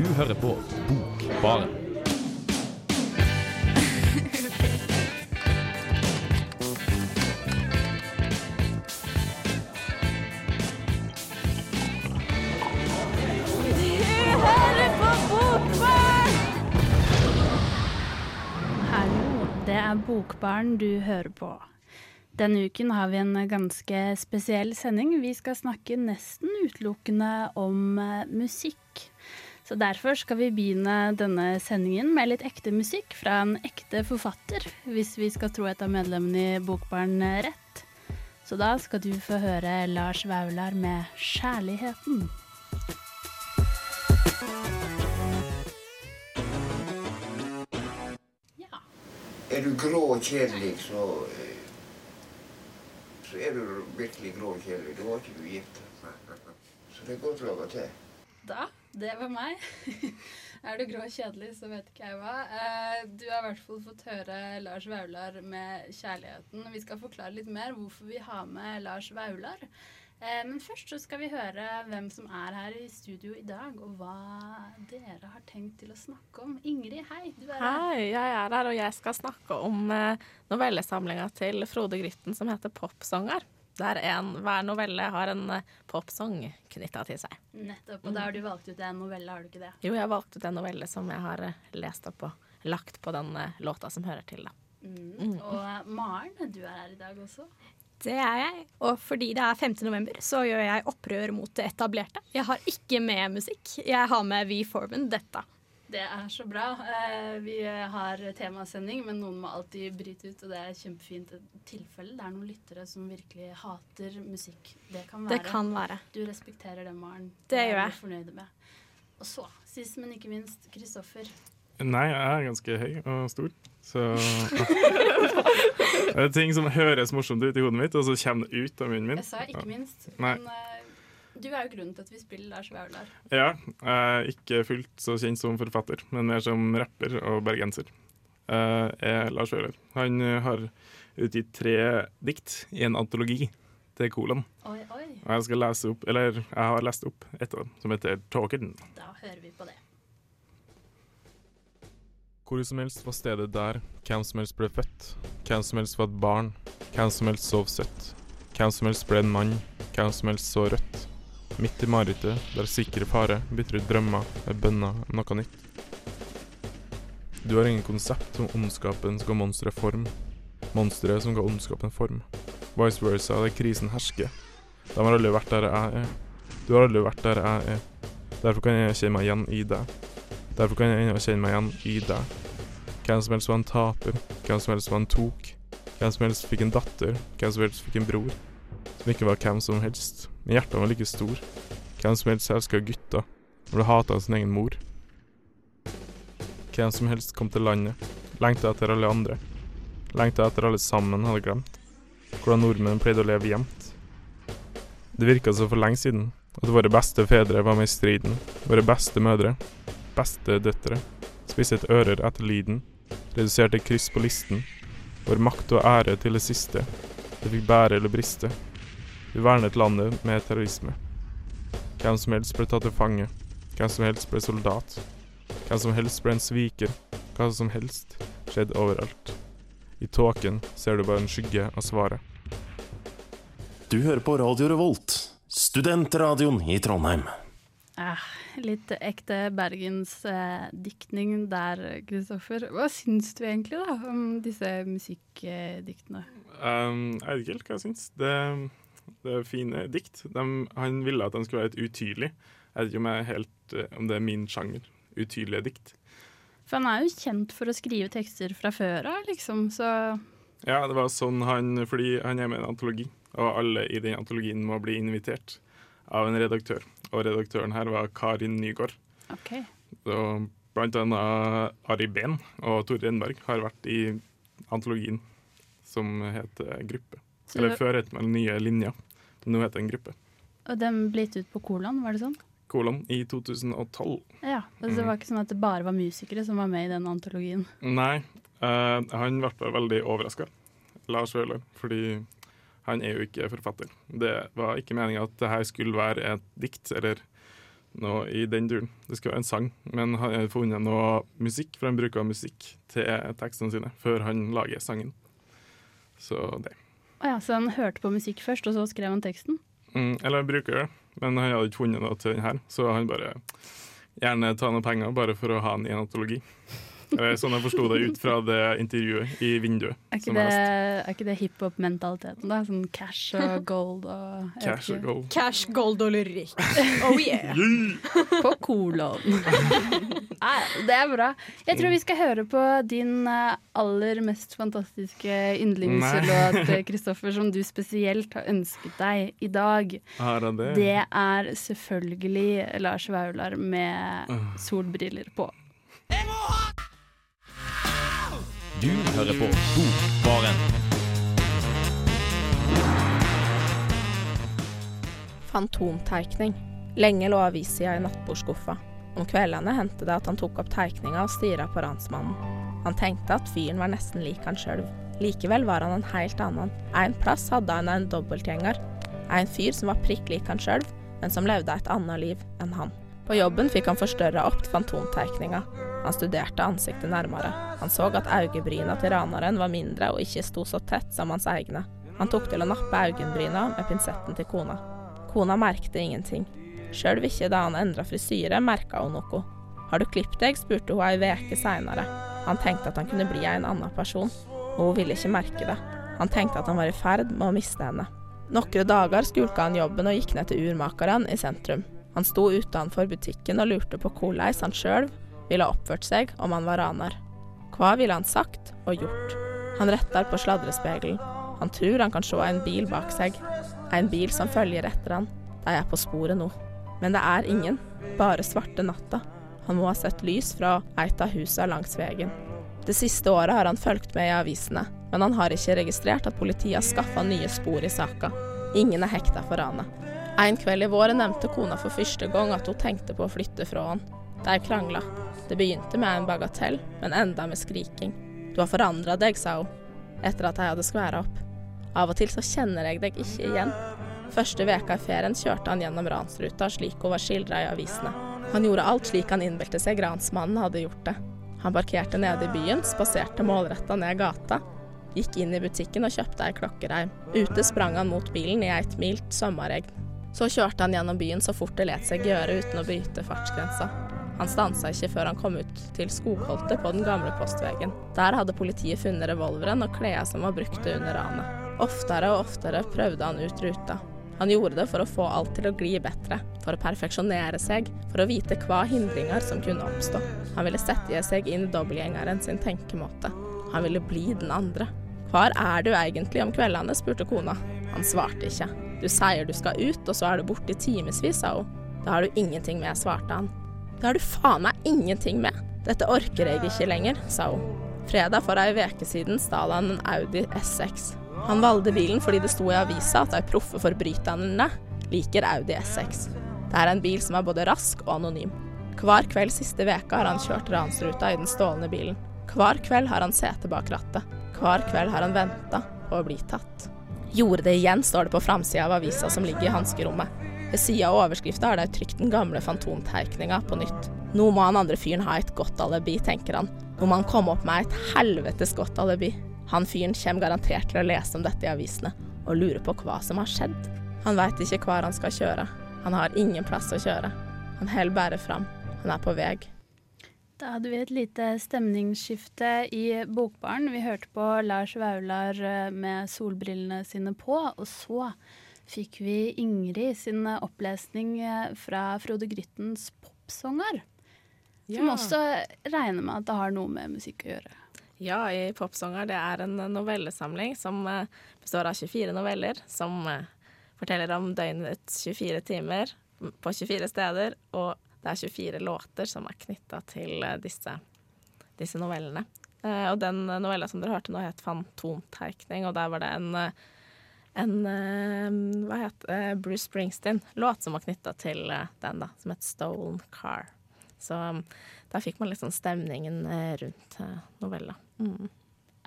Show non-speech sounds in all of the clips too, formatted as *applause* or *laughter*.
Du hører på Bokbaren. Bokbaren du hører på. Denne uken har vi en ganske spesiell sending. Vi skal snakke nesten utelukkende om eh, musikk. Så derfor skal vi begynne denne sendingen med litt ekte musikk fra en ekte forfatter, hvis vi skal tro et av medlemmene i Bokbarn rett. Så da skal du få høre Lars Vaular med 'Kjærligheten'. Ja. Er du grå og kjedelig, så eh, Så er du virkelig grå og kjedelig. Da var ikke du gift. *laughs* Så det går bra laga til. Da, det var meg. *laughs* er du grå og kjedelig, så vet ikke jeg hva. Eh, du har i hvert fall fått høre Lars Vaular med 'Kjærligheten'. Vi skal forklare litt mer hvorfor vi har med Lars Vaular. Eh, men først så skal vi høre hvem som er her i studio i dag, og hva dere har tenkt til å snakke om. Ingrid, hei. Du er. Hei, jeg er her, og jeg skal snakke om eh, novellesamlinga til Frode Grytten som heter Popsanger. Der en, hver novelle har en eh, popsang knytta til seg. Nettopp. Og da har du valgt ut en novelle, har du ikke det? Jo, jeg har valgt ut en novelle som jeg har eh, lest opp og lagt på den eh, låta som hører til, da. Mm. Og eh, Maren, du er her i dag også. Det er jeg, og fordi det er 5. november, så gjør jeg opprør mot det etablerte. Jeg har ikke med musikk, jeg har med V Forman, Vendetta. Det er så bra. Eh, vi har temasending, men noen må alltid bryte ut, og det er kjempefint tilfelle. Det er noen lyttere som virkelig hater musikk. Det kan være. Det kan være. Du respekterer det, Maren. Det gjør jeg. vi fornøyde med. Og så, sist, men ikke minst, Kristoffer. Nei, jeg er ganske høy og stor, så *laughs* Det er ting som høres morsomt ut i hodet mitt, og så kommer det ut av munnen min. Jeg sa ikke minst, men eh, du er jo grunnen til at vi spiller Lars Vaular. Ja, jeg er ikke fullt så kjent som forfatter, men mer som rapper og bergenser. Jeg er Lars Vaular. Han eh, har utgitt tre dikt i en antologi til Kolon. Oi, oi. Og jeg skal lese opp, eller jeg har lest opp et av dem, som heter 'Talken'. Da hører vi på det. Hvor som helst var stedet der, hvem som helst ble født. Hvem som helst var et barn, hvem som helst sov søtt. Hvem som helst ble en mann, hvem som helst så rødt. Midt i marerittet, der sikre fare bytter ut drømmer med bønner om noe nytt. Du har ingen konsept om ondskapen som ga monsteret form. Monsteret som ga ondskapen form. Vice versa, der krisen hersker. De har aldri vært der jeg er. Du har aldri vært der jeg er. Derfor kan jeg kjenne meg igjen i deg. Derfor kan jeg ennå kjenne meg igjen i deg. Hvem som helst var en taper, hvem som helst var en tok. Hvem som helst fikk en datter, hvem som helst fikk en bror. Som ikke var hvem som helst, men hjertet var like stor. Hvem som helst elska gutter, når du hata sin egen mor. Hvem som helst kom til landet, lengta etter alle andre. Lengta etter alle sammen hadde glemt. Hvordan nordmenn pleide å leve gjemt. Det virka så for lenge siden at våre beste fedre var med i striden. Våre beste mødre, beste døtre, spisset ører etter lyden, reduserte kryss på listen. Vår makt og ære til det siste. Det fikk bære eller briste. Vi vernet landet med terrorisme. Hvem som helst ble tatt til fange. Hvem som helst ble soldat. Hvem som helst ble en sviker. Hva som helst skjedde overalt. I tåken ser du bare en skygge av svaret. Du hører på Radio Revolt, studentradioen i Trondheim. Ah, litt ekte bergensdiktning der, Kristoffer. Hva syns du egentlig da om disse musikkdiktene? Um, jeg vet ikke helt hva jeg syns. Det, det er fine dikt. De, han ville at de skulle være et utydelig. Jeg vet ikke om, helt, eh, om det er min sjanger. Utydelige dikt. For han er jo kjent for å skrive tekster fra før av, liksom, så Ja, det var sånn han Fordi han er med i en antologi, og alle i den antologien må bli invitert av en redaktør. Og redaktøren her var Karin Nygaard. OK. Så blant annet Ari Behn og Tore Renberg har vært i antologien som heter Gruppe. Eller før het den Nye linjer. Nå heter en Gruppe. Og den ble gitt ut på Kolon, var det sånn? Kolon i 2012. Ja. Altså, det var ikke sånn at det bare var musikere som var med i den antologien. Nei, uh, han ble veldig overraska, Lars Vaular, fordi han er jo ikke forfatter. Det var ikke meninga at det her skulle være et dikt eller noe i den duren. Det skulle være en sang, men han har funnet noe musikk, for han bruker musikk til tekstene sine før han lager sangen. Så det. Ja, så han hørte på musikk først, og så skrev han teksten? Mm, eller bruker det, men han hadde ikke funnet noe til den her, så han bare gjerne ta noen penger bare for å ha den i en antologi. Eh, Sånn jeg forsto det ut fra det intervjuet i vinduet. Er ikke som det, er ikke det hiphop-mentaliteten, da? Sånn cash og *laughs* gold og Cash og gold. Cash, gold og lyrikk. *laughs* Oh yeah. På kolon. *laughs* Nei, det er bra. Jeg tror vi skal høre på din eh, aller mest fantastiske yndlingslåt, eh, Kristoffer, som du spesielt har ønsket deg i dag. Har jeg det? Det er selvfølgelig Lars Vaular med solbriller på. Du hører på Bokbaren. Fantomteikning. Lenge lå avisa i nattbordskuffa. Om kveldene hendte det at han tok opp teikninga og stirra på ransmannen. Han tenkte at fyren var nesten lik han sjøl. Likevel var han en helt annen. En plass hadde han en dobbeltgjenger. En fyr som var prikk lik han sjøl, men som levde et annet liv enn han. På jobben fikk han forstørra opp fantomteikninga. Han studerte ansiktet nærmere. Han så at øyebryna til raneren var mindre og ikke sto så tett som hans egne. Han tok til å nappe øyenbryna med pinsetten til kona. Kona merkte ingenting. Sjøl ikke da han endra frisyre, merka hun noe. Har du klippet deg? spurte hun ei veke seinere. Han tenkte at han kunne bli en annen person, og hun ville ikke merke det. Han tenkte at han var i ferd med å miste henne. Noen dager skulka han jobben og gikk ned til urmakeren i sentrum. Han sto utenfor butikken og lurte på hvordan han sjøl ville oppført seg om han var raner. Hva ville han sagt og gjort? Han retter på sladrespegelen. Han tror han kan se en bil bak seg. En bil som følger etter han. De er på sporet nå. Men det er ingen. Bare svarte natta. Han må ha sett lys fra et av husene langs veien. Det siste året har han fulgt med i avisene, men han har ikke registrert at politiet har skaffa nye spor i saka. Ingen er hekta for ranet. En kveld i vår nevnte kona for første gang at hun tenkte på å flytte fra han. De krangla. Det begynte med en bagatell, men enda med skriking. Du har forandra deg, sa hun, etter at jeg hadde skværa opp. Av og til så kjenner jeg deg ikke igjen. Første veka i ferien kjørte han gjennom ransruta slik hun var skildra i avisene. Han gjorde alt slik han innbilte seg ransmannen hadde gjort det. Han parkerte nede i byen, spaserte målretta ned gata, gikk inn i butikken og kjøpte ei klokkereim. Ute sprang han mot bilen i et mildt sommerregn. Så kjørte han gjennom byen så fort det let seg gjøre uten å bryte fartsgrensa. Han stansa ikke før han kom ut til skogholtet på den gamle postveien. Der hadde politiet funnet revolveren og klærne som var brukte under ranet. Oftere og oftere prøvde han ut ruta. Han gjorde det for å få alt til å gli bedre, for å perfeksjonere seg, for å vite hva hindringer som kunne oppstå. Han ville sette seg inn i dobbeltgjengeren sin tenkemåte. Han ville bli den andre. Hvor er du egentlig om kveldene? spurte kona. Han svarte ikke. Du sier du skal ut, og så er du borte i timevis, sa hun. Da har du ingenting med, svarte han. Det har du faen meg ingenting med. Dette orker jeg ikke lenger, sa hun. Fredag for ei veke siden stal han en Audi S6. Han valgte bilen fordi det sto i avisa at de proffe forbryterne liker Audi S6. Det er en bil som er både rask og anonym. Hver kveld siste veka har han kjørt ransruta i den stålne bilen. Hver kveld har han sete bak rattet. Hver kveld har han venta på å bli tatt. Gjorde det igjen, står det på framsida av avisa som ligger i hanskerommet. Ved sida av overskrifta har de trykt den gamle fantomtegninga på nytt. Nå må han andre fyren ha et godt alibi, tenker han. Nå må han komme opp med et helvetes godt alibi. Han fyren kommer garantert til å lese om dette i avisene, og lure på hva som har skjedd. Han veit ikke hvor han skal kjøre. Han har ingen plass å kjøre. Han holder bare fram. Han er på vei. Da hadde vi et lite stemningsskifte i Bokbaren. Vi hørte på Lars Vaular eh, med solbrillene sine på, og så fikk vi Ingrid sin opplesning eh, fra Frode Gryttens popsanger. Som også regner med at det har noe med musikk å gjøre. Ja, i Popsanger det er en novellesamling som eh, består av 24 noveller, som eh, forteller om døgnets 24 timer på 24 steder, og det er 24 låter som er knytta til eh, disse, disse novellene. Eh, og den novella som dere hørte nå, het 'Fantomtegning', og der var det en, eh, en eh, hva heter, Bruce Springsteen-låt som var knytta til eh, den, da, som het 'Stolen Car'. Så um, der fikk man litt sånn stemningen eh, rundt eh, novella. Mm.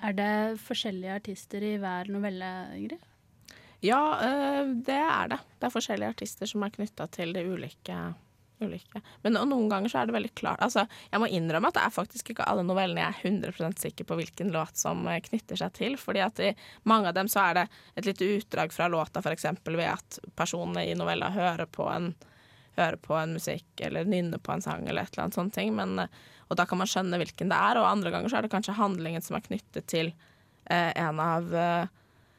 Er det forskjellige artister i hver novelle, Ingrid? Ja, eh, det er det. Det er forskjellige artister som er knytta til de ulike, ulike. Men noen ganger så er det veldig klart Altså, jeg må innrømme at det er faktisk ikke alle novellene jeg er 100% sikker på hvilken låt som eh, knytter seg til. fordi at i mange av dem så er det et lite utdrag fra låta, f.eks. ved at personene i novella hører på en høre på en musikk eller nynner på en sang eller et eller annet sånt ting. Men, eh, og da kan man skjønne hvilken det er, og andre ganger så er det kanskje handlingen som er knyttet til eh, en av eh,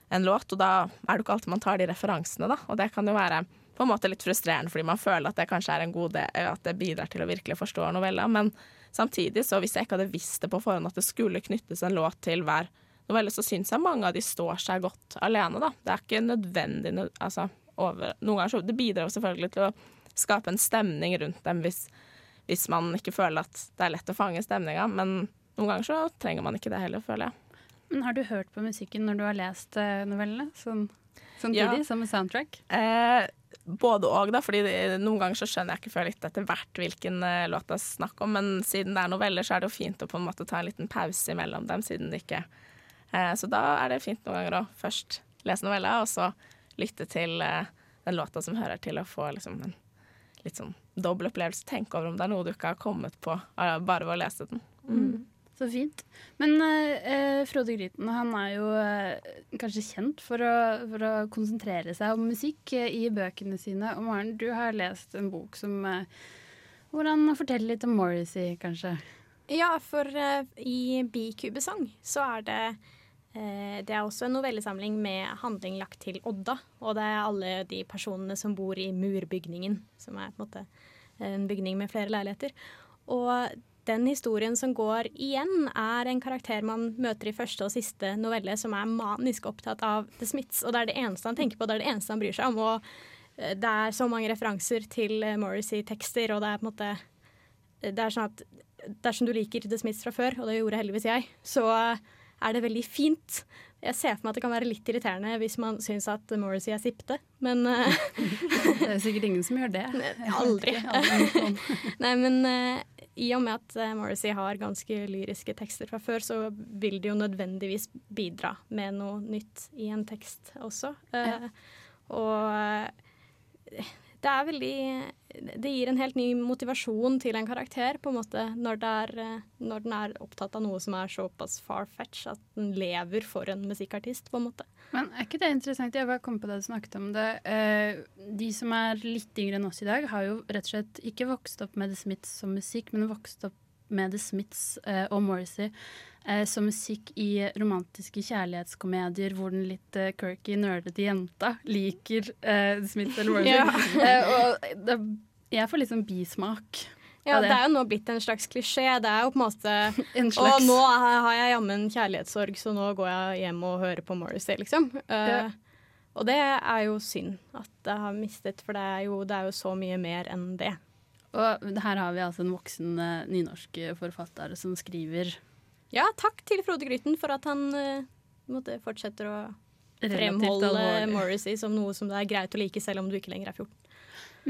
en låt, og da er det ikke alltid man tar de referansene, da. Og det kan jo være på en måte litt frustrerende, fordi man føler at det kanskje er en god del, at det bidrar til å virkelig forstå novella. Men samtidig, så hvis jeg ikke hadde visst det på forhånd at det skulle knyttes en låt til hver novelle, så syns jeg mange av de står seg godt alene, da. Det er ikke nødvendig altså, over, Noen ganger så Det bidrar jo selvfølgelig til å skape en stemning rundt dem hvis, hvis man ikke føler at det er lett å fange stemninga, men noen ganger så trenger man ikke det heller, føler jeg. Men har du hørt på musikken når du har lest eh, novellene? Sånn, samtidig, ja. som soundtrack? Eh, både og, da, fordi noen ganger så skjønner jeg ikke før litt etter hvert hvilken uh, låt det er snakk om, men siden det er noveller, så er det jo fint å på en måte ta en liten pause imellom dem, siden det ikke uh, Så da er det fint noen ganger å først lese novella, og så lytte til uh, den låta som hører til, å få liksom en litt sånn dobbel opplevelse. Tenke over om det er noe du ikke har kommet på bare ved å lese den. Mm. Så fint. Men uh, Frode Gryten han er jo uh, kanskje kjent for å, for å, konsentrere seg om musikk uh, i bøkene sine. Og Maren, du har lest en bok som hvor han forteller litt om Morrissey, kanskje? Ja, for i Bikubesang så er det det er også en novellesamling med handling lagt til Odda. Og det er alle de personene som bor i murbygningen, som er på en måte en bygning med flere leiligheter. Og den historien som går igjen, er en karakter man møter i første og siste novelle, som er manisk opptatt av The Smiths. Og det er det eneste han tenker på, det er det eneste han bryr seg om. Og eh, det er så mange referanser til eh, Morrissey-tekster, og det er på en måte Det er sånn at dersom du liker The Smiths fra før, og det gjorde heldigvis jeg, så er det veldig fint. Jeg ser for meg at det kan være litt irriterende hvis man syns at Morrissey er sipte, men *laughs* Det er sikkert ingen som gjør det. *laughs* Aldri. *laughs* Nei, men i og med at uh, Morrissey har ganske lyriske tekster fra før, så vil det jo nødvendigvis bidra med noe nytt i en tekst også. Ja. Og det er veldig Det gir en helt ny motivasjon til en karakter, på en måte, når, er, eh, når den er opptatt av noe som er såpass far-fetch at den lever for en musikkartist, på en måte. Men er ikke det interessant? Jeg bare kom på det du snakket om det. Eh, de som er litt yngre enn oss i dag, har jo rett og slett ikke vokst opp med The Smiths som musikk, men vokst opp med The Smiths og Morrissey eh, som musikk i romantiske kjærlighetskomedier hvor den litt uh, quirky, nerdete jenta liker uh, Smith eller *laughs* Morrissey. Uh, og det, jeg får litt sånn bismak. Ja, det. det. er jo nå blitt en slags klisjé. Det er jo på en måte *laughs* en slags... Og nå har jeg jammen kjærlighetssorg, så nå går jeg hjem og hører på Morrissey, liksom. Ja. Og det er jo synd at jeg har mistet, for det er jo, det er jo så mye mer enn det. Og her har vi altså en voksen nynorsk forfatter som skriver ja, takk til Frode Gryten for at han uh, fortsetter å fremholde Morrissey som noe som det er greit å like, selv om du ikke lenger er 14.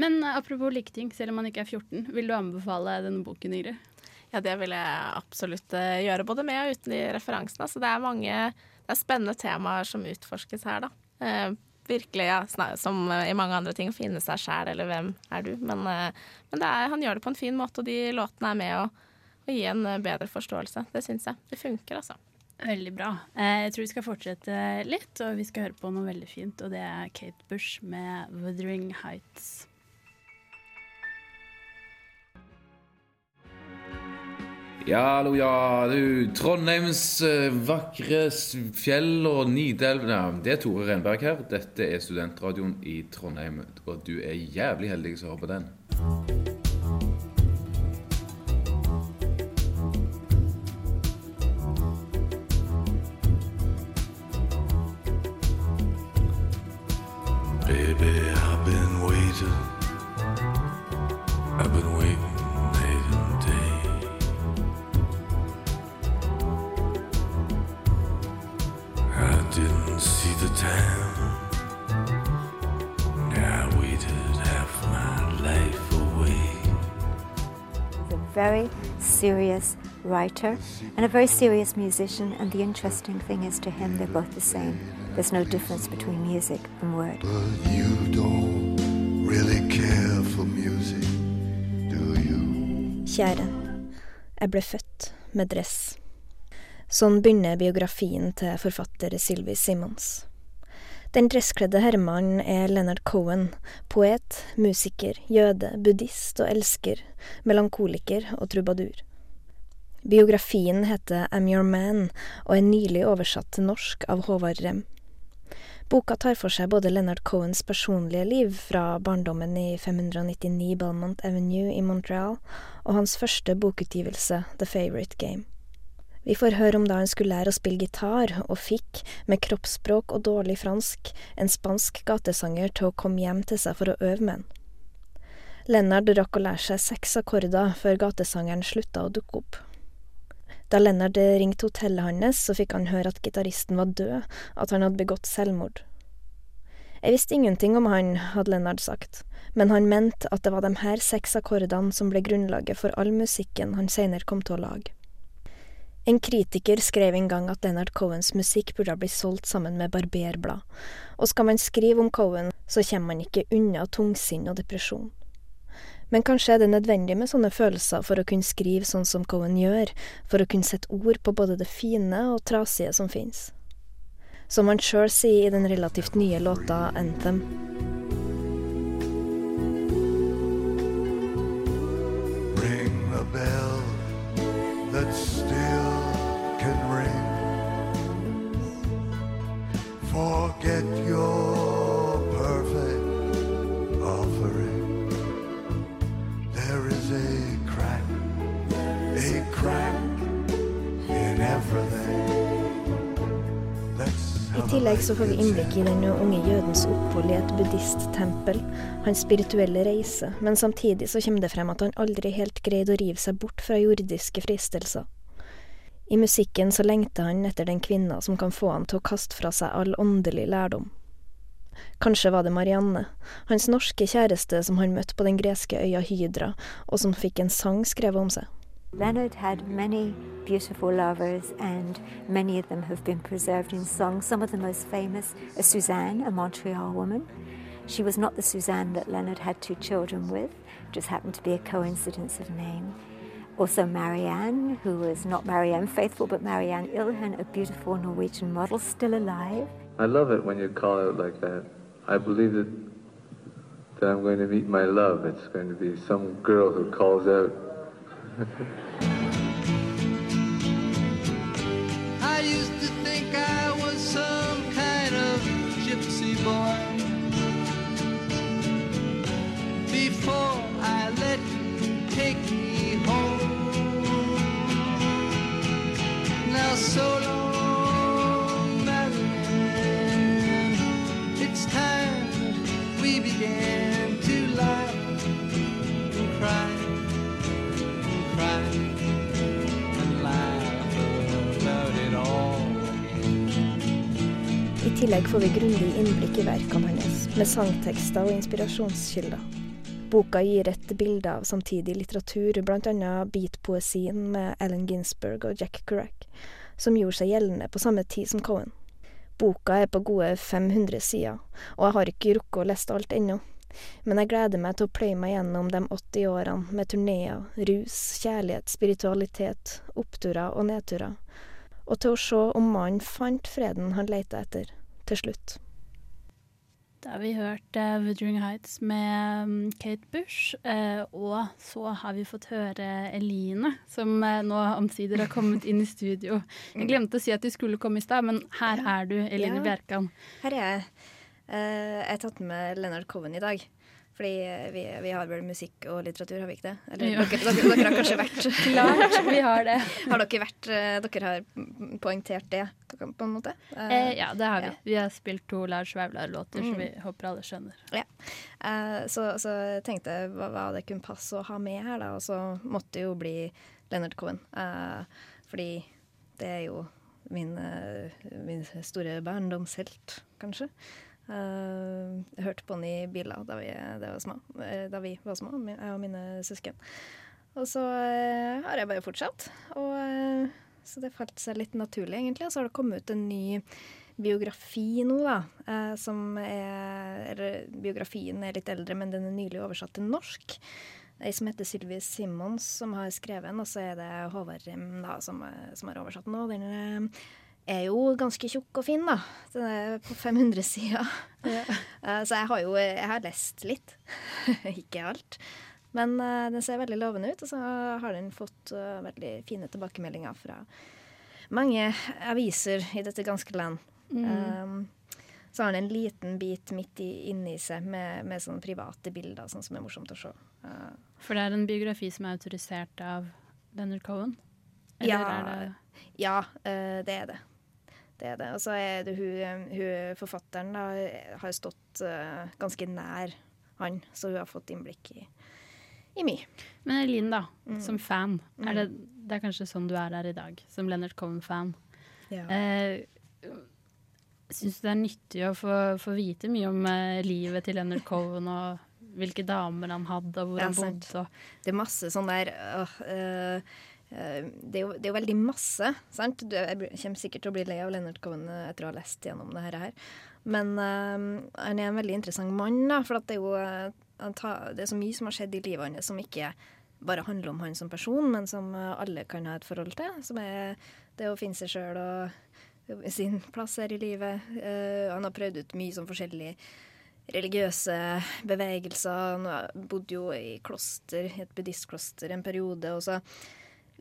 Men uh, apropos liketing, selv om man ikke er 14, vil du anbefale denne boken, Ingrid? Ja, det vil jeg absolutt uh, gjøre, både med og uten de referansene. Så det er mange det er spennende temaer som utforskes her, da. virkelig, ja, som i mange andre ting, finne seg sjæl, eller hvem er du? Men, men er, han gjør det på en fin måte, og de låtene er med å, å gi en eh, bedre forståelse. Det syns jeg. Det funker, altså. Veldig bra. Eh, jeg tror vi skal fortsette litt, og vi skal høre på noe veldig fint. Og det er Kate Bush med 'Wuthering Heights'. Ja, hallo, ja. Du, Trondheims uh, vakre fjell og Nidelv ja, Det er Tore Renberg her. Dette er studentradioen i Trondheim. Og du er jævlig heldig som hører på den. Very serious writer and a very serious musician. And the interesting thing is, to him, they're both the same. There's no difference between music and word. But you don't really care for music. do Kjære. Jeg ble født med dress. Sånn begynner biografien til forfatter Sylvi Simmons. Den dresskledde herremannen er Leonard Cohen, poet, musiker, jøde, buddhist og elsker, melankoliker og trubadur. Biografien heter Am Your Man og er nylig oversatt til norsk av Håvard Rem. Boka tar for seg både Leonard Cohens personlige liv fra barndommen i 599 Belmont Avenue i Montreal, og hans første bokutgivelse, The Favourite Game. Vi får høre om da han skulle lære å spille gitar, og fikk, med kroppsspråk og dårlig fransk, en spansk gatesanger til å komme hjem til seg for å øve med han. Lennart rakk å lære seg seks akkorder før gatesangeren slutta å dukke opp. Da Lennart ringte hotellet hans, så fikk han høre at gitaristen var død, at han hadde begått selvmord. Jeg visste ingenting om han, hadde Lennart sagt, men han mente at det var de her seks akkordene som ble grunnlaget for all musikken han seinere kom til å lage. En kritiker skrev en gang at Leonard Cohens musikk burde ha blitt solgt sammen med barberblad, og skal man skrive om Cohen, så kommer man ikke unna tungsinn og depresjon. Men kanskje er det nødvendig med sånne følelser for å kunne skrive sånn som Cohen gjør, for å kunne sette ord på både det fine og trasige som fins. Som han sjøl sier i den relativt nye låta Anthem. Ring a bell that's still Forget your perfect offering. There is a crack, a crack in everything. I tillegg så får vi innblikk i den unge jødens opphold i et buddhisttempel, hans spirituelle reise, men samtidig så kommer det frem at han aldri helt greide å rive seg bort fra jordiske fristelser. I musikken så lengter han etter den kvinna som kan få han til å kaste fra seg all åndelig lærdom. Kanskje var det Marianne, hans norske kjæreste som han møtte på den greske øya Hydra, og som fikk en sang skrevet om seg. Leonard had many beautiful lovers, and many of them have been preserved in song. Some of the most famous are Suzanne, a Montreal woman. She was not the Suzanne that Leonard had two children with, just happened to be a coincidence of name. Also, Marianne, who was not Marianne Faithful, but Marianne Ilhen, a beautiful Norwegian model, still alive. I love it when you call out like that. I believe that that I'm going to meet my love. It's going to be some girl who calls out. *laughs* I used to think I was some kind of gypsy boy. Before tillegg får vi grundig innblikk i verkene hans, med sangtekster og inspirasjonskilder. Boka gir et bilde av samtidig litteratur, bl.a. beatpoesien med Ellen Ginsberg og Jack Kerouac, som gjorde seg gjeldende på samme tid som Cohen. Boka er på gode 500 sider, og jeg har ikke rukket å lese alt ennå. Men jeg gleder meg til å pløye meg gjennom de 80 årene med turneer, rus, kjærlighet, spiritualitet, oppturer og nedturer, og til å se om mannen fant freden han leita etter, til slutt. Da har vi hørt uh, Wuthering Heights med um, Kate Bush, Uh, og så har vi fått høre Eline, som uh, nå omsider har kommet inn i studio. Jeg glemte å si at de skulle komme i stad, men her er du, Eline Ja. Bjerkan. Her er jeg. Eh, jeg har tatt med Leonard Cohen i dag. Fordi vi, vi har vel musikk og litteratur, har vi ikke det? Eller ja. dere, dere, dere har kanskje vært *laughs* Klart, vi har det. *laughs* Har dere vært eh, Dere har poengtert det, på en måte? Eh, ja, det har vi. ja. Vi har spilt to Lars Vaular-låter, så som vi håper alle skjønner. Ja. Eh, så, så tenkte jeg hva, hva det kunne passe å ha med her, da. Og så måtte det jo bli Leonard Cohen. Eh, fordi det er jo min, eh, min store barndomshelt, kanskje. Eh, jeg hørte på den i biler da vi, var små, eh, da vi var små, jeg og mine søsken. Og så eh, har jeg bare fortsatt. Og, eh, så det falt seg litt naturlig, egentlig. Og så har det kommet ut en ny biografi nå, da. eh, som er biografien er litt eldre, men den er nylig oversatt til norsk. ei som heter Sylvi Simons, som har skrevet den, og så er det Håvard Rem da, som, eh, som har oversatt den. Og den eh, er jo ganske tjukk og fin, da. Den er på 500 sider. Ja. *laughs* så jeg har jo jeg har lest litt. *laughs* Ikke alt. Men eh, den ser veldig lovende ut, og så har den fått eh, veldig fine tilbakemeldinger fra mange aviser i dette ganske land. Mm. Um, så har den en liten bit midt i, inni seg med, med sånne private bilder, sånn som er morsomt å se. Uh, For det er en biografi som er autorisert av Leonard Cohen? Eller ja, det ja eh, det er det. Det er det. Og så er det hun, hun forfatteren da, har stått uh, ganske nær han, så hun har fått innblikk i, i mye. Men Elin, da, Mm. som fan. Mm. Er det, det er kanskje sånn du er der i dag, som Leonard Cohen-fan. Ja. Eh, Syns du det er nyttig å få, få vite mye om eh, livet til Leonard Cohen, og hvilke damer han hadde, og hvor Ja, han bodde? Og, Det er masse sånn der øh, øh, det, er jo, det er jo veldig masse, sant? Jeg kommer sikkert til å bli lei av Leonard Cohen øh, etter å ha lest gjennom det her. Men uh, han er en veldig interessant mann, da, for det er jo tar, det er så mye som har skjedd i livet hans som ikke bare handler om han som person, men som alle kan ha et forhold til. Som er det å finne seg sjøl og sin plass her i livet. Uh, han har prøvd ut mye sånn forskjellig religiøse bevegelser. Han bodde jo i kloster, i et buddhistkloster en periode. Og så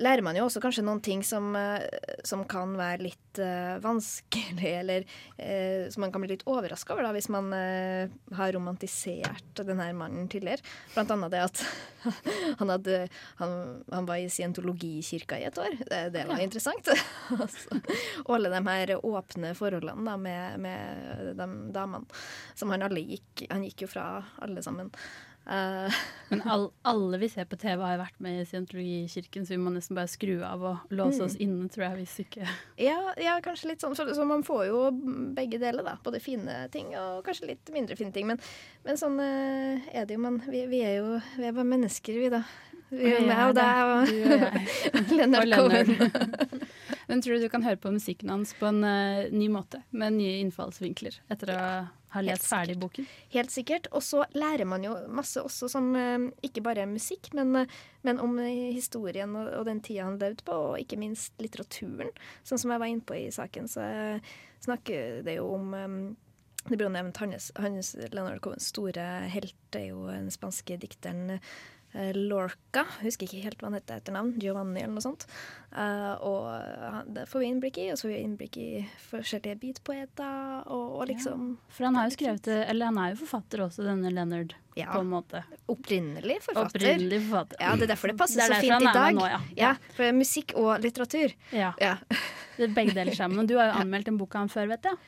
lærer man jo også kanskje noen ting som, eh, som kan være litt uh, vanskelig, *laughs* eller uh, som man kan bli litt overraska over da, hvis man uh, har romantisert denne mannen tidligere. Blant annet det at *laughs* han, hadde, han, han var i scientologikirka i et år. Det, det var interessant. *laughs* Altså, og alle de her åpne forholdene da, med, med de damene. Som han alle gikk Han gikk jo fra alle sammen. Eh, *laughs* men all, alle vi ser på TV, har vært med i scientologikirken, så vi må nesten bare skru av og låse Mm. oss inne, tror jeg, hvis ikke ja, ja, kanskje litt sånn. Så, så man får jo begge deler, da. Både fine ting og kanskje litt mindre fine ting. Men, men sånn uh, er det jo. Man, vi, vi er jo vi er bare mennesker, vi, da. Vi, er meg og deg og *laughs* og Lennart Cohen. *laughs* Men tror du du kan høre på musikken hans på en uh, ny måte, med nye innfallsvinkler, etter å ha lest ferdig boken? Helt sikkert. Og så lærer man jo masse også som eh, ikke bare musikk, men, eh, men om eh, historien og, og den tida han levde på, og ikke minst litteraturen. Sånn som jeg var inne på i saken, så snakker det jo om det blir jo nevnt hans, hans Leonard Cohens store helt, er jo den spanske dikteren Lorca. Jeg husker ikke helt hva han heter etter navn. Giovanni eller noe sånt. Uh, og det får vi innblikk i, og så får vi innblikk i forskjellige beatpoeter, og, og liksom For han har jo skrevet eller han er jo forfatter også, denne Leonard, Ja. på en måte. Opprinnelig forfatter. Opprinnelig forfatter. Ja, det er derfor det passer Det så fint i dag. nå, ja. ja, for musikk og litteratur. Ja. Ja. Det begge deler sammen. Du har jo *laughs* anmeldt en bok av han før, vet jeg.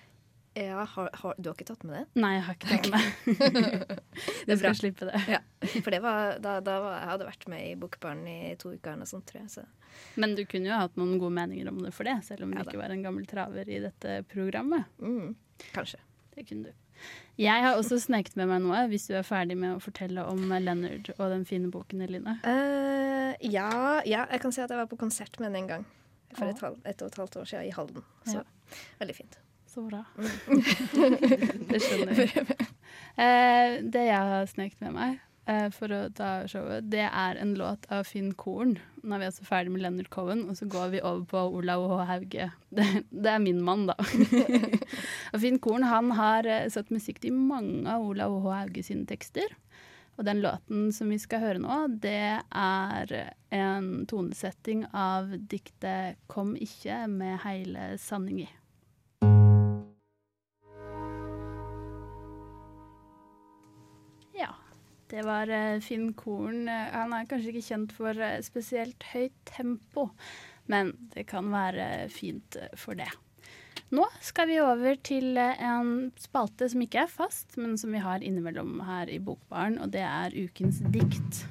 Ja, har, har, du har ikke tatt med det? Nei, jeg har ikke tatt med *laughs* Det bra. skal slippe det. Ja, for det var, da, da var, jeg hadde vært med i Bokbaren i to uker eller noe sånt, tror jeg. Så. Men du kunne jo hatt noen gode meninger om det for det, selv om du Ja ikke var en gammel traver i dette programmet. Mm, kanskje. Det kunne du. Jeg har også sneket med meg noe, hvis du er ferdig med å fortelle om Leonard og den fine boken, Eline. Uh, ja, ja, jeg kan si at jeg var på konsert med den en gang. For et, halv, et og et halvt år siden i Halden. Så Ja. veldig fint. Så bra. *laughs* Det skjønner jeg. *laughs* Eh, det jeg har sneket med meg eh, for å ta showet, det er en låt av Finn Korn. Nå er vi altså ferdig med Leonard Cohen, og så går vi over på Olav H. Hauge. Det, det er min mann, da. *laughs* og Finn Korn han har eh, satt musikk til mange av Olav H. Hauge sine tekster. Og den låten som vi skal høre nå, det er en tonesetting av diktet 'Kom ikke' med hele sanning det var eh, Finn Korn. Eh, Han er kanskje ikke kjent for eh, spesielt høyt tempo, men det kan være fint for det. Nå skal vi over til en spalte som ikke er fast, men som vi har innimellom her i Bokbaren, og det er Ukens dikt.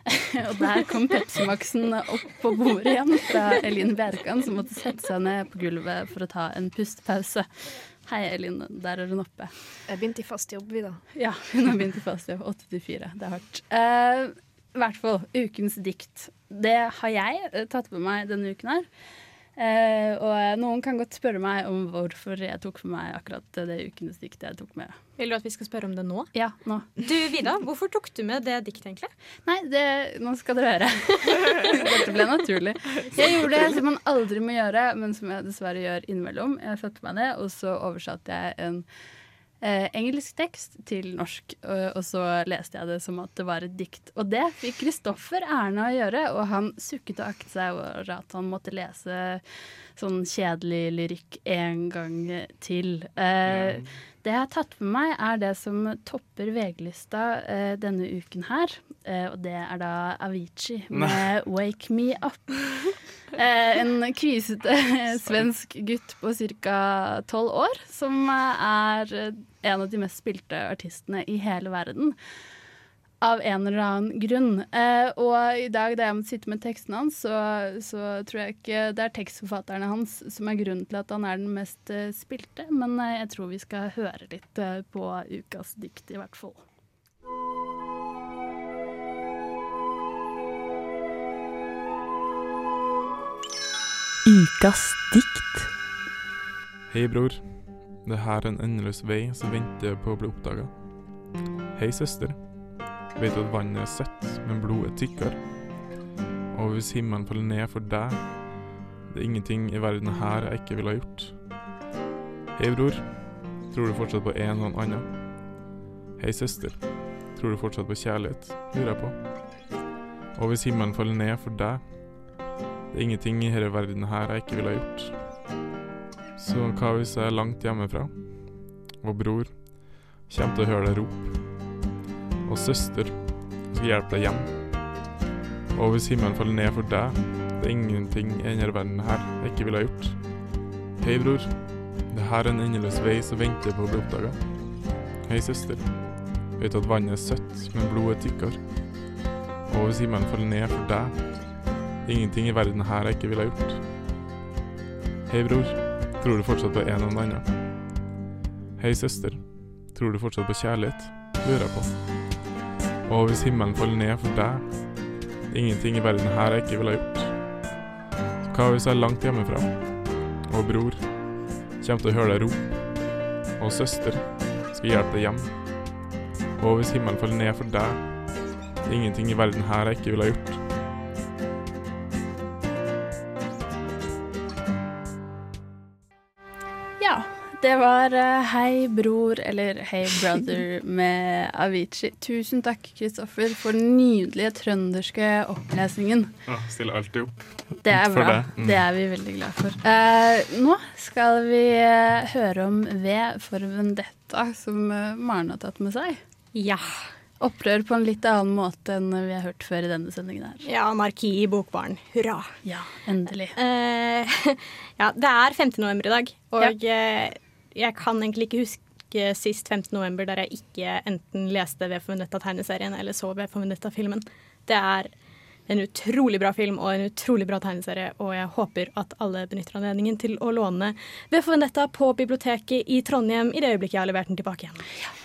*laughs* og der kom Pepsi Max-en opp på bordet igjen fra Elin Bjerkan, som måtte sette seg ned på gulvet for å ta en pustepause. Hei, Elin. Der er hun oppe. Jeg begynte i fast jobb, vi da. *laughs* Ja, hun har begynt i fast jobb. 8-4. Det er hardt. Eh, I hvert fall ukens dikt. Det har jeg eh, tatt med meg denne uken her. Eh, og noen kan godt spørre meg om hvorfor jeg tok med meg akkurat det ukens dikt jeg tok med. Vil du at vi skal spørre om det nå? Ja, nå. Du Vida, hvorfor tok du med det diktet, egentlig? Nei, det, nå skal dere høre. *laughs* Dette ble naturlig. Jeg gjorde det som man aldri må gjøre, men som jeg dessverre gjør innimellom. Jeg satte meg ned, og så oversatte jeg en eh, engelsk tekst til norsk. Og, og så leste jeg det som at det var et dikt. Og det fikk Kristoffer æren av å gjøre, og han sukket og aktet seg over at han måtte lese sånn kjedelig lyrikk en gang til. Eh, Det jeg har tatt med meg, er det som topper VG-lista eh, denne uken her. Eh, og det er da Avicii med 'Wake Me Up'. *laughs* Eh, en kvisete *laughs* svensk gutt på ca. tolv år, som eh, er eh, en av de mest spilte artistene i hele verden. Av en eller annen grunn. Og i dag da jeg måtte sitte med teksten hans, så, så tror jeg ikke det er tekstforfatterne hans som er grunnen til at han er den mest spilte, men jeg tror vi skal høre litt på ukas dikt, i hvert fall. Ukas dikt. Hei, bror. Det her er en endeløs vei som venter på å bli oppdaga. Hei, søster. Vet du at vannet er søtt, men blodet tykkere? Og hvis himmelen faller ned for deg, det er ingenting i verden her jeg ikke ville ha gjort. Hei, bror. Tror du fortsatt på en en annen? Hei, søster. Tror du fortsatt på kjærlighet? Lurer jeg på. Og hvis himmelen faller ned for deg, det er ingenting i denne verden her jeg ikke ville ha gjort. Så hva hvis jeg er langt hjemmefra, og bror kommer til å høre deg rope, og søster skal hjelpe deg hjem, og hvis himmelen faller ned for deg, det er ingenting i denne verden her jeg ikke ville ha gjort. Hei, bror. Det her er en endeløs vei som venter på å bli oppdaga. Hei, søster. Vet at vannet er søtt, men blodet er tykkere? Og hvis himmelen faller ned for deg, ingenting i verden her jeg ikke ville ha gjort. Hei, bror. Tror du fortsatt på en en annen? Hei, søster. Tror du fortsatt på kjærlighet? Lurer jeg på. Og hvis himmelen faller ned for deg, ingenting i verden her jeg ikke ville ha gjort. Så hva hvis jeg er langt hjemmefra, og bror kommer til å høre deg rope, og søster skal hjelpe deg hjem? Og hvis himmelen faller ned for deg, ingenting i verden her jeg ikke ville ha gjort. Ja, det var eh, Hei bror, eller Hei brother *laughs* med Avicii. Tusen takk, Kristoffer, for den nydelige trønderske opplesningen. Ja, stiller alltid opp. Det er bra. det. Mm. Det er vi veldig glad for. Eh, nå skal vi eh, høre om V for Vendetta, som uh, Maren har tatt med seg. Ja. Opprør på en litt annen måte enn vi har hørt før i denne sendingen her. Ja, anarki i bokbaren. Hurra. Ja, endelig. Eh, *laughs* ja, det er 5. november i dag, og ja. jeg kan egentlig ikke huske sist 5. november der jeg ikke enten leste V for Vendetta-tegneserien eller så V for Vendetta-filmen. Det er en utrolig bra film og en utrolig bra tegneserie, og jeg håper at alle benytter anledningen til å låne V for Vendetta på biblioteket i Trondheim i det øyeblikket jeg har levert den tilbake igjen.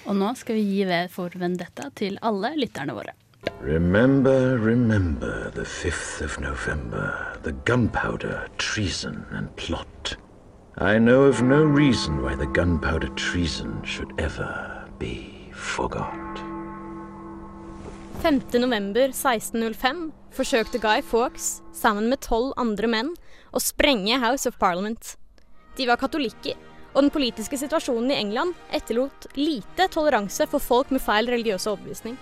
Og nå skal vi gi V for Vendetta til alle lytterne våre. Remember, remember the 5th of November, the gunpowder, treason, and plot. I know of no reason why the gunpowder treason should ever be forgot. 5. november 1605 forsøkte Guy Fawkes, sammen med tolv andre menn, å sprenge House of Parliament. De var katolikker, og den politiske situasjonen i England etterlot lite toleranse for folk med feil religiøse overbevisning.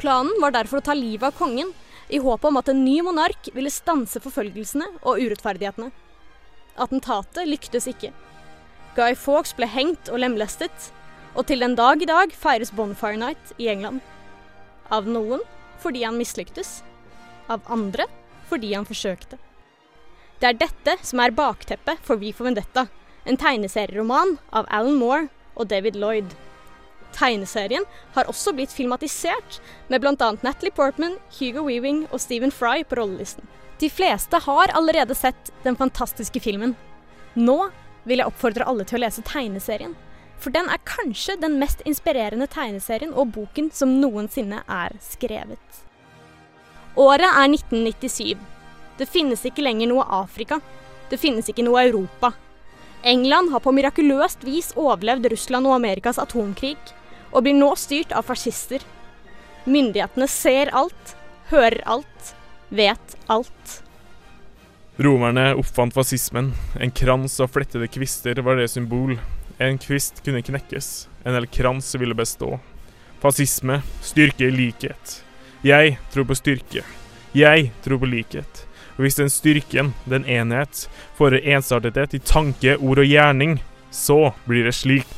Planen var derfor å ta livet av kongen, i håp om at en ny monark ville stanse forfølgelsene og urettferdighetene. Attentatet lyktes ikke. Guy Fawkes ble hengt og lemlestet, og til den dag i dag feires Bonfire Night i England. Av noen fordi han mislyktes, av andre fordi han forsøkte. Det er dette som er bakteppet for Vi for Vendetta, en tegneserieroman av Alan Moore og David Lloyd. Tegneserien har også blitt filmatisert, med bl.a. Natalie Portman, Hugo Weaving og Stephen Fry på rollelisten. De fleste har allerede sett den fantastiske filmen. Nå vil jeg oppfordre alle til å lese tegneserien, for den er kanskje den mest inspirerende tegneserien og boken som noensinne er skrevet. Året er 1997. Det finnes ikke lenger noe Afrika. Det finnes ikke noe Europa. England har på mirakuløst vis overlevd Russland og Amerikas atomkrig, og blir nå styrt av fascister. Myndighetene ser alt, hører alt, vet alt. Romerne oppfant fascismen. En krans av flettede kvister var det symbol. En kvist kunne knekkes, en hel krans ville bestå. Fascisme, styrke i likhet. Jeg tror på styrke. Jeg tror på likhet. Og hvis den styrken, den enhet, får ensartethet i tanke, ord og gjerning, så blir det slik.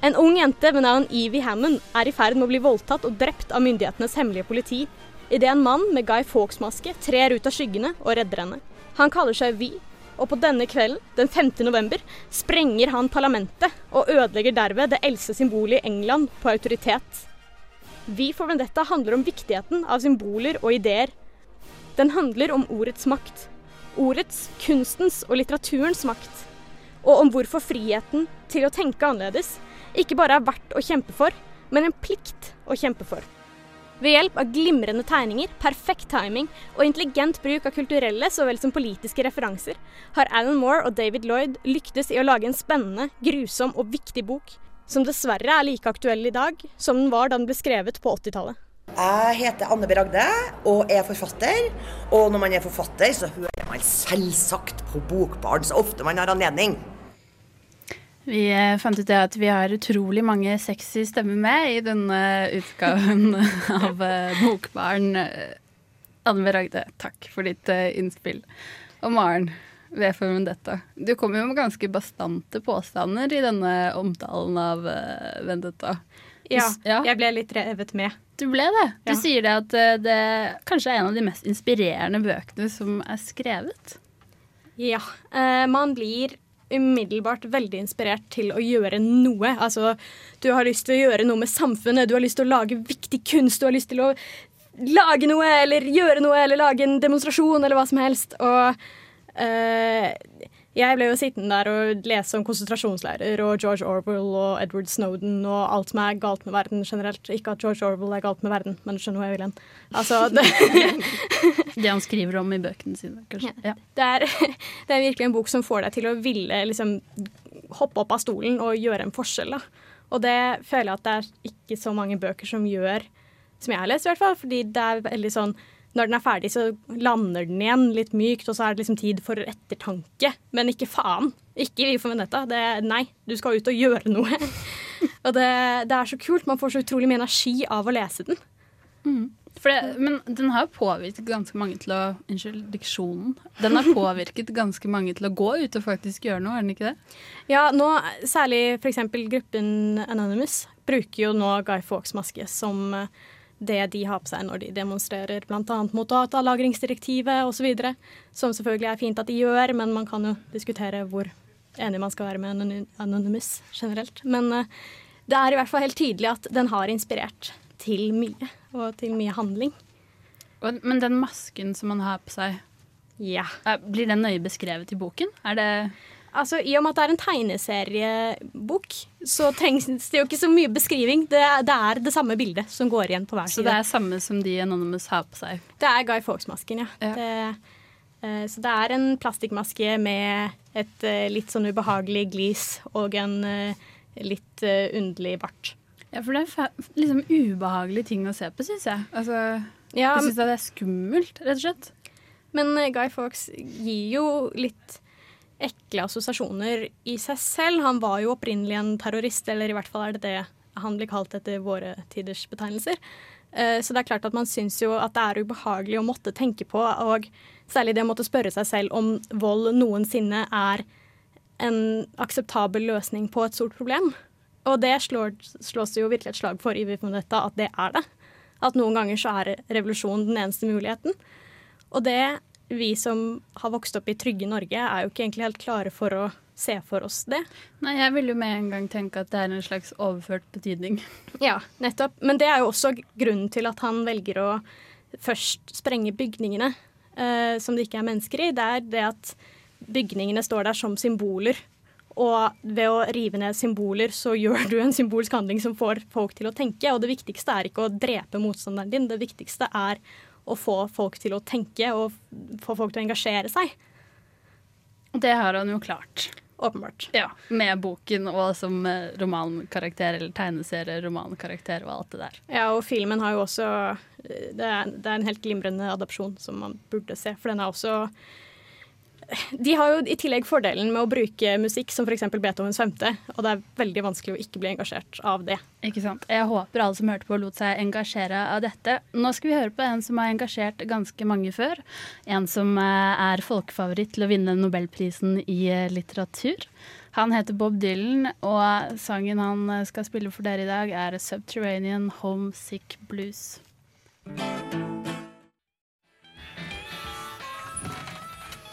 En ung jente ved navn Evie Hammond er i ferd med å bli voldtatt og drept av myndighetenes hemmelige politi idet en mann med Guy Fawkes-maske trer ut av skyggene og redder henne. Han kaller seg Vi, og på denne kvelden, den 5. november, sprenger han parlamentet og ødelegger derved det eldste symbolet i England på autoritet. Vi for Vendetta handler om viktigheten av symboler og ideer. Den handler om ordets makt. Ordets, kunstens og litteraturens makt. Og om hvorfor friheten til å tenke annerledes ikke bare er verdt å kjempe for, men en plikt å kjempe for. Ved hjelp av glimrende tegninger, perfekt timing og intelligent bruk av kulturelle så vel som politiske referanser, har Alan Moore og David Lloyd lyktes i å lage en spennende, grusom og viktig bok, som dessverre er like aktuell i dag som den var da den ble skrevet på 80-tallet. Jeg heter Anne B. Ragde og er forfatter. Og når man er forfatter, så hører man selvsagt på Bokbarn så ofte man har anledning. Vi eh, fant ut det at vi har utrolig mange sexy stemmer med i denne utgaven *laughs* av eh, Bokbarn. Anne B. Ragde, takk for ditt eh, innspill. Og Maren, V for Vendetta. Du kommer jo med ganske bastante påstander i denne omtalen av uh, Vendetta. Ja, ja. jeg ble litt revet med. Du ble det. Du Ja. sier det at eh, det kanskje er en av de mest inspirerende bøkene som er skrevet. Ja. Uh, man blir umiddelbart veldig inspirert til å gjøre noe. Altså, du har lyst til å gjøre noe med samfunnet, du har lyst til å lage viktig kunst, du har lyst til å lage noe eller gjøre noe eller lage en demonstrasjon eller hva som helst. Og jeg ble jo sittende der og lese om konsentrasjonsleirer og George Orwell og Edward Snowden og alt som er galt med verden generelt. Ikke at George Orwell er galt med verden, men skjønner hva jeg vil hen. Altså, *laughs* det Det han skriver om i bøkene sine, kanskje. Ja. det, er, *laughs* det er virkelig en bok som får deg til å ville liksom, hoppe opp av stolen og gjøre en forskjell. Da. Og det føler jeg at det er ikke så mange bøker som gjør, som jeg har lest i hvert fall. Fordi det er veldig sånn Når den er ferdig, så lander den igjen litt mykt, og så er det liksom tid for ettertanke. Men ikke faen. Ikke vi for Vendetta. Det, nei, du skal ut og gjøre noe. *laughs* og det, det er så kult. Man får så utrolig mye energi av å lese den. For det, men den har jo påvirket ganske mange til å Unnskyld, diksjonen. Den har påvirket ganske mange til å gå ut og faktisk gjøre noe, er den ikke det? Ja, nå særlig f.eks. gruppen Anonymous bruker jo nå Guy Fawkes maske som eh, det de har på seg når de demonstrerer bl.a. mot datalagringsdirektivet osv. Som selvfølgelig er fint at de gjør, men man kan jo diskutere hvor enig man skal være med Anony- Anonymous generelt. Men eh, det er i hvert fall helt tydelig at den har inspirert til mye, og til mye handling. Men den masken som man har på seg, Ja. blir den nøye beskrevet i boken? Er det Altså, I og med at det er en tegneseriebok, så trengs det jo ikke så mye beskriving. Det, det er det samme bildet som går igjen på hver Så det er samme som de Anonymous har på seg? Det er Guy Fawkes-masken, ja. Det, uh, så det er en plastikkmaske med et uh, litt sånn ubehagelig glis og en uh, litt underlig bart. Ja, for det er liksom ubehagelige ting å se på, syns jeg. Altså, Ja, jeg syns det er skummelt, rett og slett. Men Guy Fawkes gir jo litt ekle assosiasjoner i seg selv. Han var jo opprinnelig en terrorist, eller i hvert fall er det det han blir kalt etter våre tiders betegnelser. Eh, Så det er klart at man syns jo at det er ubehagelig å måtte tenke på, og særlig det å måtte spørre seg selv om vold noensinne er en akseptabel løsning på et stort problem. Og det slår, slås det jo virkelig et slag for i dette, at det er det. At noen ganger så er revolusjon den eneste muligheten. Og det vi som har vokst opp i trygge Norge, er jo ikke egentlig helt klare for å se for oss det. Nei, jeg vil jo med en gang tenke at det er en slags overført betydning. *laughs* Ja, nettopp. Men det er jo også grunnen til at han velger å først sprenge bygningene eh, som det ikke er mennesker i. Det er det at bygningene står der som symboler. Og ved å rive ned symboler, så *laughs* gjør du en symbolsk handling som får folk til å tenke. Og det viktigste er ikke å drepe motstanderen din, det viktigste er å få folk til å tenke og få folk til å engasjere seg. Det har han jo klart. Åpenbart. Ja, Med boken og som eh, romankarakter eller tegneserie-romankarakter og alt det der. Ja, og filmen har jo også eh, Det er, det er en helt glimrende adopsjon som man burde se, for den er også De har jo i tillegg fordelen med å bruke musikk som f.eks. Beethovens femte, og det er veldig vanskelig å ikke bli engasjert av det. Ikke sant? Jeg håper alle som hørte på, lot seg engasjere av dette. Nå skal vi høre på en som har engasjert ganske mange før. En som eh, er folkefavoritt til å vinne Nobelprisen i eh, litteratur. Han heter Bob Dylan, og sangen han eh, skal spille for dere i dag, er 'Subterranean Homesick Blues'.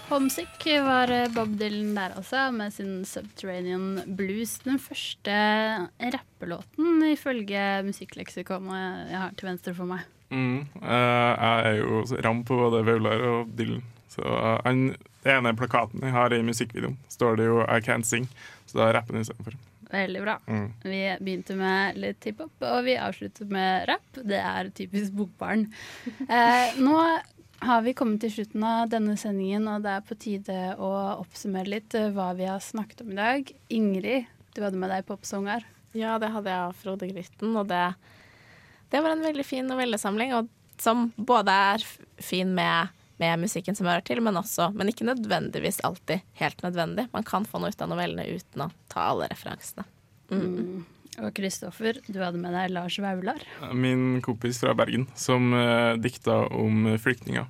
Homesick var eh, Bob Dylan der også, med sin Subterranean Blues. Den første rappelåten ifølge musikkleksikonet jeg har til venstre for meg. Mm. eh, jeg er jo ram på både Vaular og Dylan. Så eh, Den ene plakaten jeg har i musikkvideoen, står det jo 'I Can't Sing', så da rapper han istedenfor. Veldig bra. Mm. Vi begynte med litt hiphop, og vi avslutter med rap. Det er typisk Bokbarn. *laughs* Eh, nå har vi kommet til slutten av denne sendingen, og det er på tide å oppsummere litt eh, hva vi har snakket om i dag. Ingrid, du hadde med deg popsanger. Ja, det hadde jeg av Frode Grytten, og det, det var en veldig fin novellesamling, og som både er fin med, med musikken som hører til, men også, men ikke nødvendigvis alltid helt nødvendig. Man kan få noe ut av novellene uten å ta alle referansene. Mm. Og Kristoffer, du hadde med deg Lars Vaular. Min kompis fra Bergen som uh, dikta om flyktninger.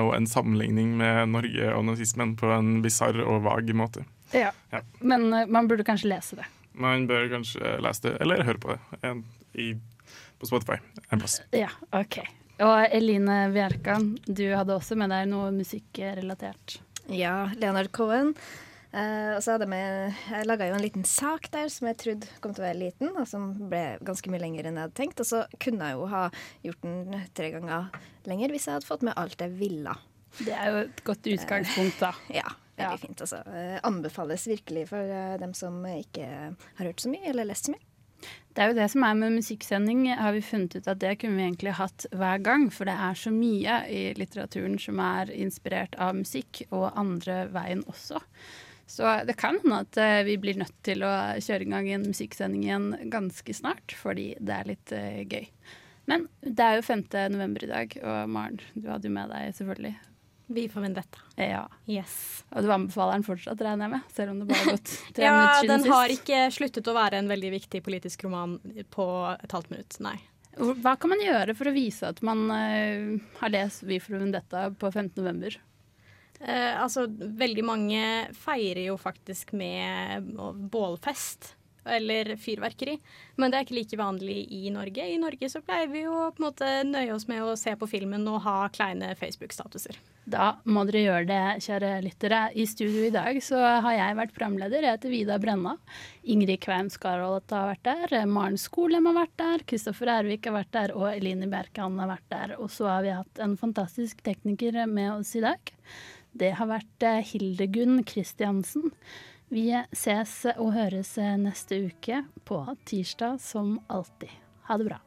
Og en sammenligning med Norge og nazismen på en bisarr og vag måte. Ja. Ja. Men uh, man burde kanskje lese det. Man bør kanskje lese det, eller høre på det en, i, på Spotify en plass. Ja, OK. Og Eline Bjerkan, du hadde også med deg noe musikkrelatert. Ja, Leonard Cohen. Eh, og så hadde jeg med Jeg laga jo en liten sak der som jeg trodde kom til å være liten, og som ble ganske mye lenger enn jeg hadde tenkt. Og så kunne jeg jo ha gjort den tre ganger lenger hvis jeg hadde fått med alt jeg ville. Det er jo et godt utgangspunkt, da. *laughs* Ja, veldig fint. Altså. Uh, anbefales virkelig for eh, dem som ikke har hørt så mye eller lest så mye. Det er jo det som er med musikksending, har vi funnet ut at det kunne vi egentlig hatt hver gang. For det er så mye i litteraturen som er inspirert av musikk, og andre veien også. Så det kan hende at eh, vi blir nødt til å kjøre i gang en musikksending igjen ganske snart, fordi det er litt eh, gøy. Men det er jo 5. november i dag, og Maren, du hadde jo med deg selvfølgelig. Vi får vendetta. Ja. Yes. Og du anbefaler den fortsatt, regner jeg med? Selv om det bare har gått *laughs* tre Ja, minutter siden den har ikke sluttet å være en veldig viktig politisk roman på et halvt minutt, nei. Hva kan man gjøre for å vise at man uh, har lest Vi for Vendetta på 15. november? Eh, altså, veldig mange feirer jo faktisk med bålfest eller fyrverkeri, men det er ikke like vanlig i Norge. I Norge så pleier vi jo på en måte nøye oss med å se på filmen og ha kleine Facebook-statuser. Da må dere gjøre det, kjære lyttere. I studio i dag så har jeg vært programleder. Jeg heter Vida Brenna. Ingrid Kveim Skarholt har vært der. Maren Skolem har vært der. Kristoffer Ervik har vært der. Og Eline Bjerkan har vært der. Og så har vi hatt en fantastisk tekniker med oss i dag. Det har vært eh, Hildegunn Kristiansen. Vi ses og høres eh, neste uke på tirsdag som alltid. Ha det bra.